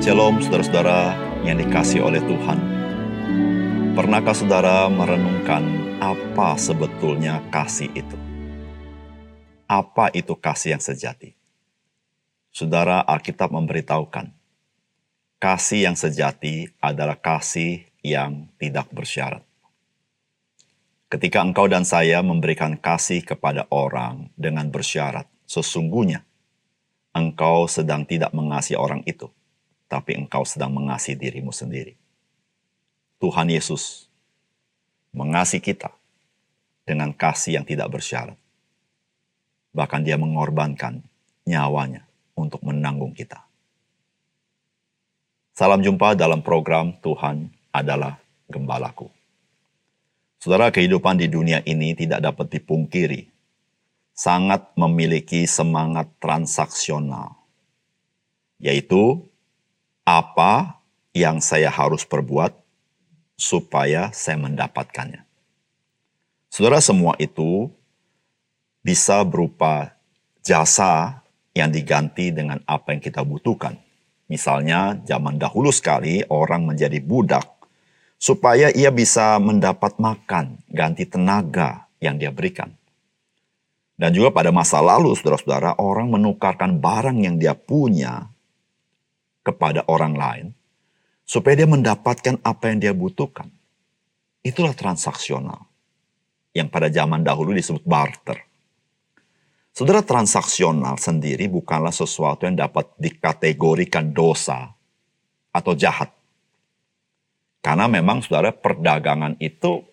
Shalom saudara-saudara yang dikasih oleh Tuhan. Pernahkah saudara merenungkan apa sebetulnya kasih itu? Apa itu kasih yang sejati? Saudara Alkitab memberitahukan, kasih yang sejati adalah kasih yang tidak bersyarat. Ketika engkau dan saya memberikan kasih kepada orang dengan bersyarat, sesungguhnya engkau sedang tidak mengasihi orang itu tapi engkau sedang mengasihi dirimu sendiri. Tuhan Yesus mengasihi kita dengan kasih yang tidak bersyarat. Bahkan dia mengorbankan nyawanya untuk menanggung kita. Salam jumpa dalam program Tuhan adalah Gembalaku. Saudara, kehidupan di dunia ini tidak dapat dipungkiri. Sangat memiliki semangat transaksional. Yaitu apa yang saya harus perbuat supaya saya mendapatkannya. Saudara, semua itu bisa berupa jasa yang diganti dengan apa yang kita butuhkan. Misalnya, zaman dahulu sekali orang menjadi budak supaya ia bisa mendapat makan, ganti tenaga yang dia berikan. Dan juga pada masa lalu, saudara-saudara, orang menukarkan barang yang dia punya kepada orang lain supaya dia mendapatkan apa yang dia butuhkan. Itulah transaksional yang pada zaman dahulu disebut barter. Saudara transaksional sendiri bukanlah sesuatu yang dapat dikategorikan dosa atau jahat. Karena memang saudara perdagangan itu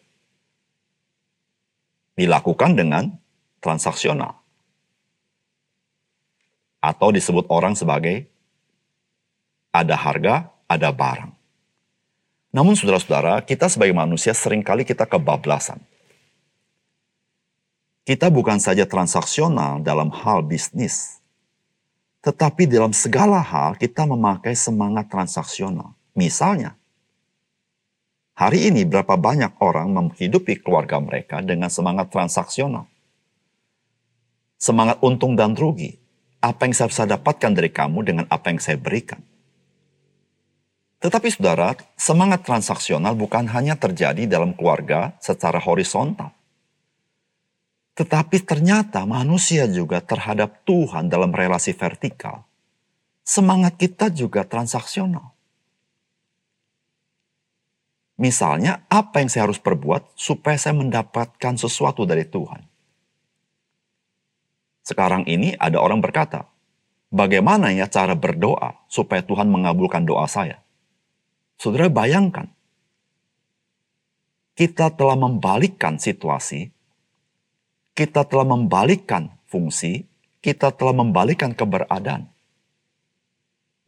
dilakukan dengan transaksional. Atau disebut orang sebagai ada harga, ada barang. Namun saudara-saudara, kita sebagai manusia sering kali kita kebablasan. Kita bukan saja transaksional dalam hal bisnis, tetapi dalam segala hal kita memakai semangat transaksional. Misalnya, hari ini berapa banyak orang menghidupi keluarga mereka dengan semangat transaksional. Semangat untung dan rugi. Apa yang saya bisa dapatkan dari kamu dengan apa yang saya berikan. Tetapi saudara, semangat transaksional bukan hanya terjadi dalam keluarga secara horizontal. Tetapi ternyata manusia juga terhadap Tuhan dalam relasi vertikal. Semangat kita juga transaksional. Misalnya, apa yang saya harus perbuat supaya saya mendapatkan sesuatu dari Tuhan? Sekarang ini ada orang berkata, bagaimana ya cara berdoa supaya Tuhan mengabulkan doa saya? Saudara bayangkan, kita telah membalikkan situasi, kita telah membalikkan fungsi, kita telah membalikkan keberadaan.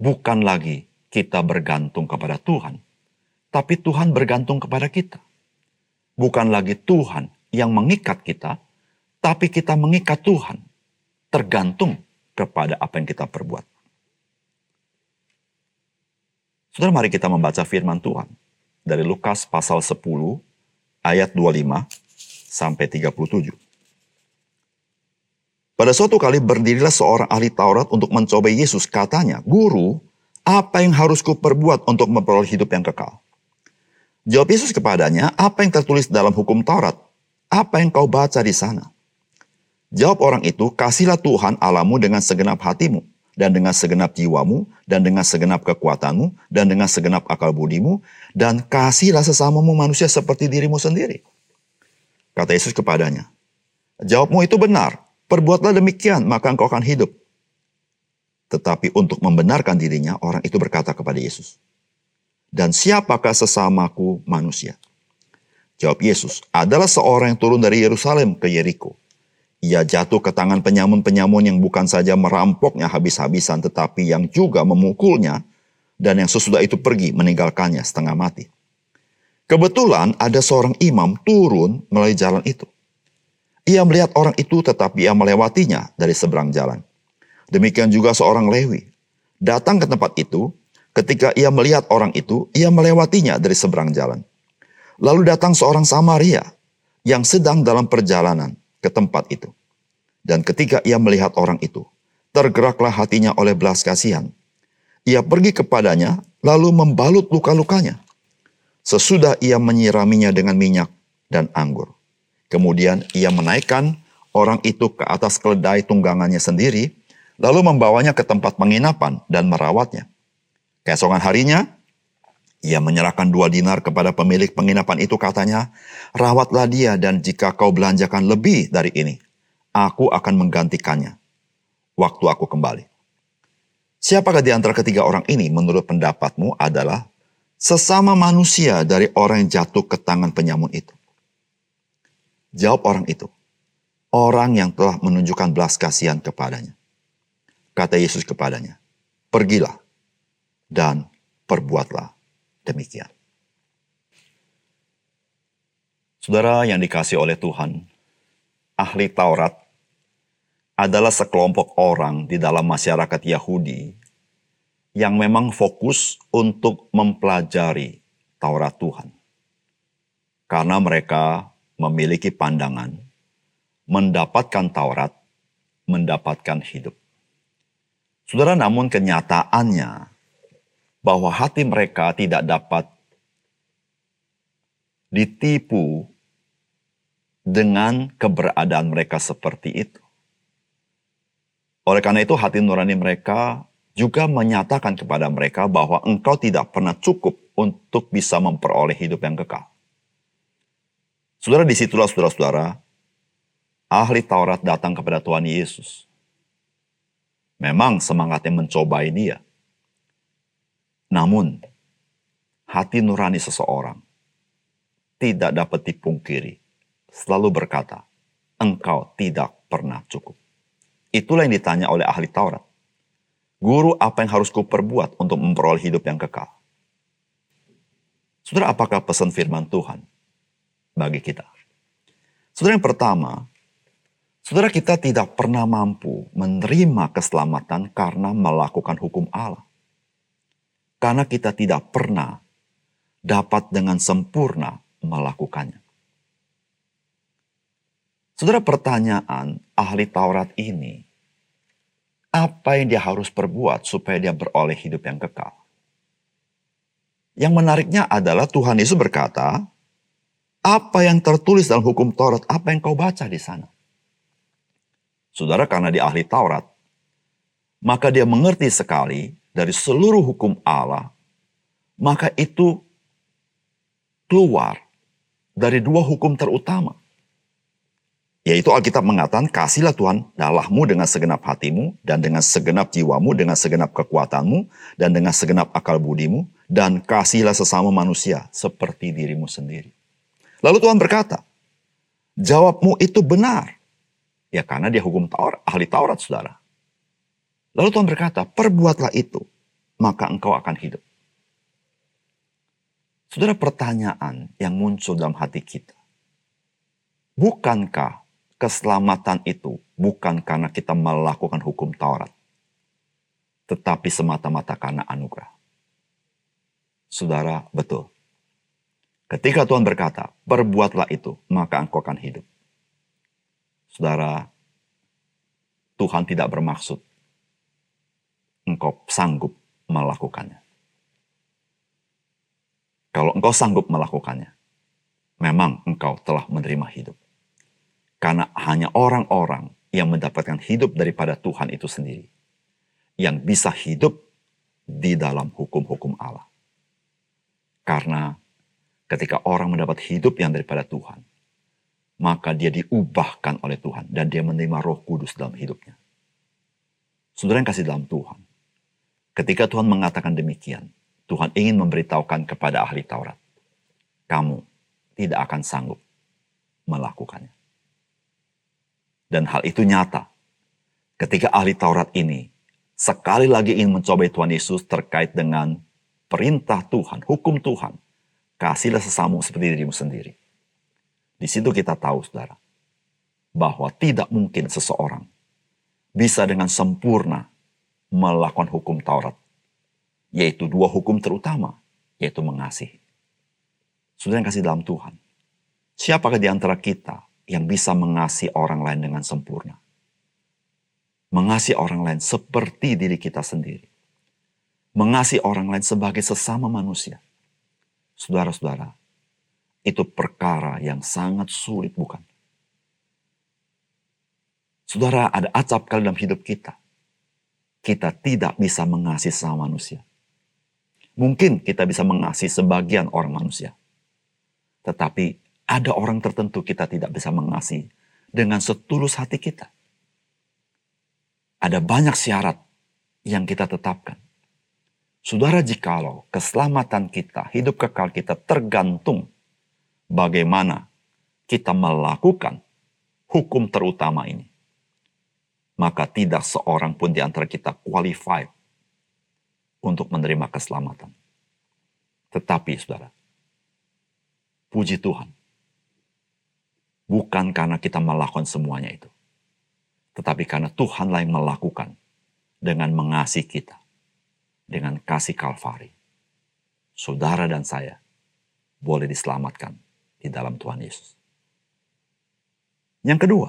Bukan lagi kita bergantung kepada Tuhan, tapi Tuhan bergantung kepada kita. Bukan lagi Tuhan yang mengikat kita, tapi kita mengikat Tuhan, tergantung kepada apa yang kita perbuat. Saudara mari kita membaca firman Tuhan dari Lukas pasal 10 ayat 25 sampai 37. Pada suatu kali berdirilah seorang ahli Taurat untuk mencobai Yesus. Katanya, Guru, apa yang harus kuperbuat untuk memperoleh hidup yang kekal? Jawab Yesus kepadanya, apa yang tertulis dalam hukum Taurat? Apa yang kau baca di sana? Jawab orang itu, kasihlah Tuhan alamu dengan segenap hatimu, dan dengan segenap jiwamu, dan dengan segenap kekuatanmu, dan dengan segenap akal budimu, dan kasihlah sesamamu manusia seperti dirimu sendiri. Kata Yesus kepadanya, Jawabmu itu benar, perbuatlah demikian, maka engkau akan hidup. Tetapi untuk membenarkan dirinya, orang itu berkata kepada Yesus, Dan siapakah sesamaku manusia? Jawab Yesus, adalah seorang yang turun dari Yerusalem ke Yeriko ia jatuh ke tangan penyamun-penyamun yang bukan saja merampoknya habis-habisan tetapi yang juga memukulnya dan yang sesudah itu pergi meninggalkannya setengah mati. Kebetulan ada seorang imam turun melalui jalan itu. Ia melihat orang itu tetapi ia melewatinya dari seberang jalan. Demikian juga seorang Lewi. Datang ke tempat itu, ketika ia melihat orang itu, ia melewatinya dari seberang jalan. Lalu datang seorang Samaria yang sedang dalam perjalanan ke tempat itu. Dan ketika ia melihat orang itu, tergeraklah hatinya oleh belas kasihan. Ia pergi kepadanya, lalu membalut luka-lukanya. Sesudah ia menyiraminya dengan minyak dan anggur. Kemudian ia menaikkan orang itu ke atas keledai tunggangannya sendiri, lalu membawanya ke tempat penginapan dan merawatnya. Keesokan harinya, ia menyerahkan dua dinar kepada pemilik penginapan itu katanya, rawatlah dia dan jika kau belanjakan lebih dari ini, aku akan menggantikannya waktu aku kembali. Siapakah di antara ketiga orang ini menurut pendapatmu adalah sesama manusia dari orang yang jatuh ke tangan penyamun itu? Jawab orang itu, orang yang telah menunjukkan belas kasihan kepadanya. Kata Yesus kepadanya, pergilah dan perbuatlah demikian. Saudara yang dikasih oleh Tuhan, ahli Taurat adalah sekelompok orang di dalam masyarakat Yahudi yang memang fokus untuk mempelajari Taurat Tuhan. Karena mereka memiliki pandangan mendapatkan Taurat, mendapatkan hidup. Saudara, namun kenyataannya bahwa hati mereka tidak dapat ditipu dengan keberadaan mereka seperti itu. Oleh karena itu hati nurani mereka juga menyatakan kepada mereka bahwa engkau tidak pernah cukup untuk bisa memperoleh hidup yang kekal. Saudara, di situlah saudara-saudara, ahli Taurat datang kepada Tuhan Yesus. Memang semangatnya mencobai dia. Namun, hati nurani seseorang tidak dapat dipungkiri. Selalu berkata, engkau tidak pernah cukup. Itulah yang ditanya oleh ahli Taurat. Guru, apa yang harus kuperbuat untuk memperoleh hidup yang kekal? Saudara, apakah pesan firman Tuhan bagi kita? Saudara, yang pertama, saudara kita tidak pernah mampu menerima keselamatan karena melakukan hukum Allah. Karena kita tidak pernah dapat dengan sempurna melakukannya. Saudara pertanyaan ahli Taurat ini, apa yang dia harus perbuat supaya dia beroleh hidup yang kekal? Yang menariknya adalah Tuhan Yesus berkata, apa yang tertulis dalam hukum Taurat, apa yang kau baca di sana? Saudara, karena dia ahli Taurat, maka dia mengerti sekali dari seluruh hukum Allah, maka itu keluar dari dua hukum terutama. Yaitu Alkitab mengatakan, kasihlah Tuhan Allahmu dengan segenap hatimu, dan dengan segenap jiwamu, dengan segenap kekuatanmu, dan dengan segenap akal budimu, dan kasihlah sesama manusia seperti dirimu sendiri. Lalu Tuhan berkata, jawabmu itu benar. Ya karena dia hukum Taurat, ahli Taurat saudara. Lalu Tuhan berkata, perbuatlah itu, maka engkau akan hidup. Saudara pertanyaan yang muncul dalam hati kita. Bukankah keselamatan itu bukan karena kita melakukan hukum Taurat, tetapi semata-mata karena anugerah. Saudara, betul. Ketika Tuhan berkata, "Perbuatlah itu, maka engkau akan hidup." Saudara, Tuhan tidak bermaksud engkau sanggup melakukannya. Kalau engkau sanggup melakukannya, memang engkau telah menerima hidup. Karena hanya orang-orang yang mendapatkan hidup daripada Tuhan itu sendiri. Yang bisa hidup di dalam hukum-hukum Allah. Karena ketika orang mendapat hidup yang daripada Tuhan, maka dia diubahkan oleh Tuhan dan dia menerima roh kudus dalam hidupnya. Saudara yang kasih dalam Tuhan, ketika Tuhan mengatakan demikian, Tuhan ingin memberitahukan kepada ahli Taurat, kamu tidak akan sanggup melakukannya. Dan hal itu nyata. Ketika ahli Taurat ini sekali lagi ingin mencobai Tuhan Yesus terkait dengan perintah Tuhan, hukum Tuhan. Kasihlah sesamu seperti dirimu sendiri. Di situ kita tahu, saudara, bahwa tidak mungkin seseorang bisa dengan sempurna melakukan hukum Taurat, yaitu dua hukum terutama, yaitu mengasihi. Saudara yang kasih dalam Tuhan, siapakah di antara kita yang bisa mengasihi orang lain dengan sempurna. Mengasihi orang lain seperti diri kita sendiri. mengasihi orang lain sebagai sesama manusia. Saudara-saudara, itu perkara yang sangat sulit bukan? Saudara, ada acap kali dalam hidup kita. Kita tidak bisa mengasihi sama manusia. Mungkin kita bisa mengasihi sebagian orang manusia. Tetapi ada orang tertentu kita tidak bisa mengasihi dengan setulus hati kita. Ada banyak syarat yang kita tetapkan. Saudara, jikalau keselamatan kita, hidup kekal kita tergantung bagaimana kita melakukan hukum terutama ini, maka tidak seorang pun di antara kita qualified untuk menerima keselamatan. Tetapi, saudara, puji Tuhan, bukan karena kita melakukan semuanya itu, tetapi karena Tuhanlah yang melakukan dengan mengasihi kita dengan kasih Kalvari. Saudara dan saya boleh diselamatkan di dalam Tuhan Yesus. Yang kedua,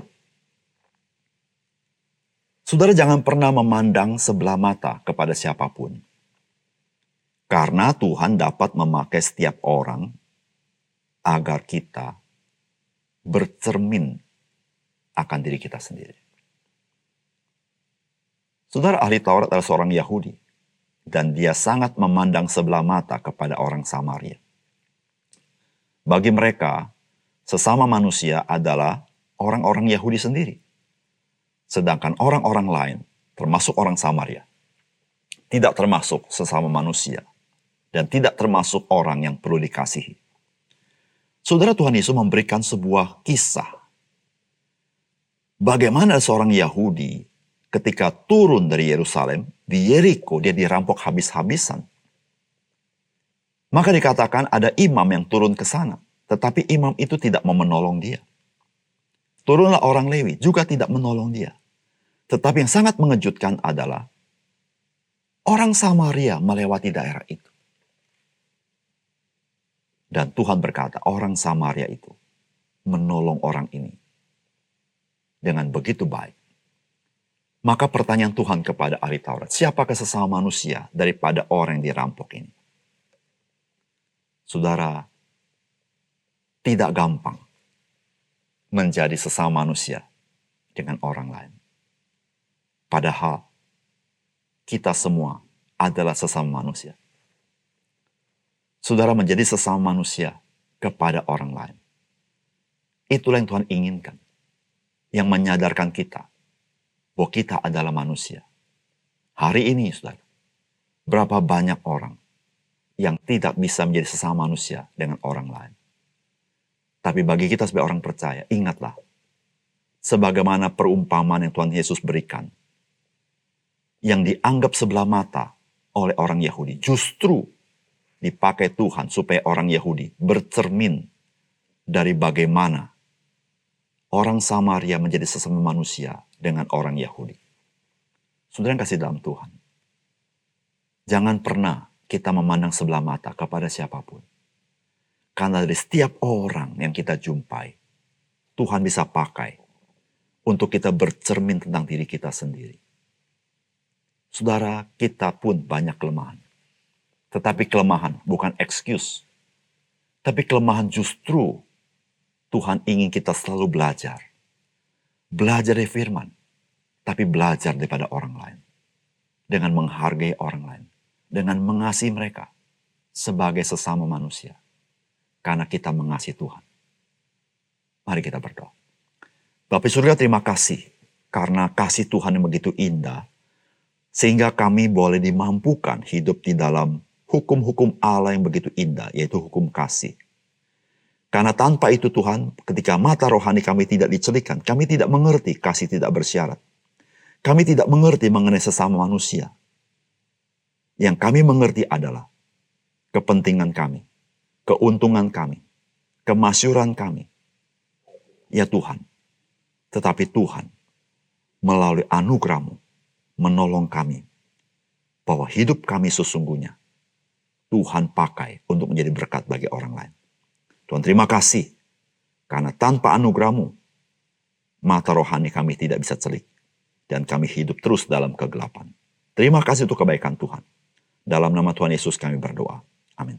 saudara jangan pernah memandang sebelah mata kepada siapa pun. Karena Tuhan dapat memakai setiap orang agar kita bercermin akan diri kita sendiri. Saudara ahli Taurat adalah seorang Yahudi dan dia sangat memandang sebelah mata kepada orang Samaria. Bagi mereka, sesama manusia adalah orang-orang Yahudi sendiri. Sedangkan orang-orang lain, termasuk orang Samaria, tidak termasuk sesama manusia dan tidak termasuk orang yang perlu dikasihi. Saudara Tuhan Yesus memberikan sebuah kisah. Bagaimana seorang Yahudi ketika turun dari Yerusalem, di Yeriko dia dirampok habis-habisan. Maka dikatakan ada imam yang turun ke sana. Tetapi imam itu tidak mau menolong dia. Turunlah orang Lewi juga tidak menolong dia. Tetapi yang sangat mengejutkan adalah orang Samaria melewati daerah itu. Dan Tuhan berkata, orang Samaria itu menolong orang ini dengan begitu baik. Maka pertanyaan Tuhan kepada ahli Taurat, siapakah sesama manusia daripada orang yang dirampok ini? Saudara, tidak gampang menjadi sesama manusia dengan orang lain. Padahal kita semua adalah sesama manusia. Saudara menjadi sesama manusia kepada orang lain. Itulah yang Tuhan inginkan. Yang menyadarkan kita bahwa kita adalah manusia. Hari ini, saudara, berapa banyak orang yang tidak bisa menjadi sesama manusia dengan orang lain. Tapi bagi kita sebagai orang percaya, ingatlah, sebagaimana perumpamaan yang Tuhan Yesus berikan, yang dianggap sebelah mata oleh orang Yahudi, justru dipakai Tuhan supaya orang Yahudi bercermin dari bagaimana orang Samaria menjadi sesama manusia dengan orang Yahudi. Saudara kasih dalam Tuhan. Jangan pernah kita memandang sebelah mata kepada siapa pun. Karena dari setiap orang yang kita jumpai, Tuhan bisa pakai untuk kita bercermin tentang diri kita sendiri. Saudara, kita pun banyak kelemahan. Tetapi kelemahan bukan excuse. Tapi kelemahan justru Tuhan ingin kita selalu belajar Belajar dari firman, tapi belajar daripada orang lain. Dengan menghargai orang lain. Dengan mengasihi mereka sebagai sesama manusia. Karena kita mengasihi Tuhan. Mari kita berdoa. Bapak surga terima kasih karena kasih Tuhan yang begitu indah sehingga kami boleh dimampukan hidup di dalam hukum-hukum Allah yang begitu indah yaitu hukum kasih karena tanpa itu Tuhan, ketika mata rohani kami tidak dicelikan, kami tidak mengerti kasih tidak bersyarat. Kami tidak mengerti mengenai sesama manusia. Yang kami mengerti adalah kepentingan kami, keuntungan kami, kemasyuran kami. Ya Tuhan, tetapi Tuhan melalui anugerahmu menolong kami bahwa hidup kami sesungguhnya Tuhan pakai untuk menjadi berkat bagi orang lain. Tuhan terima kasih. Karena tanpa anugerahmu, mata rohani kami tidak bisa celik. Dan kami hidup terus dalam kegelapan. Terima kasih untuk kebaikan Tuhan. Dalam nama Tuhan Yesus kami berdoa. Amin.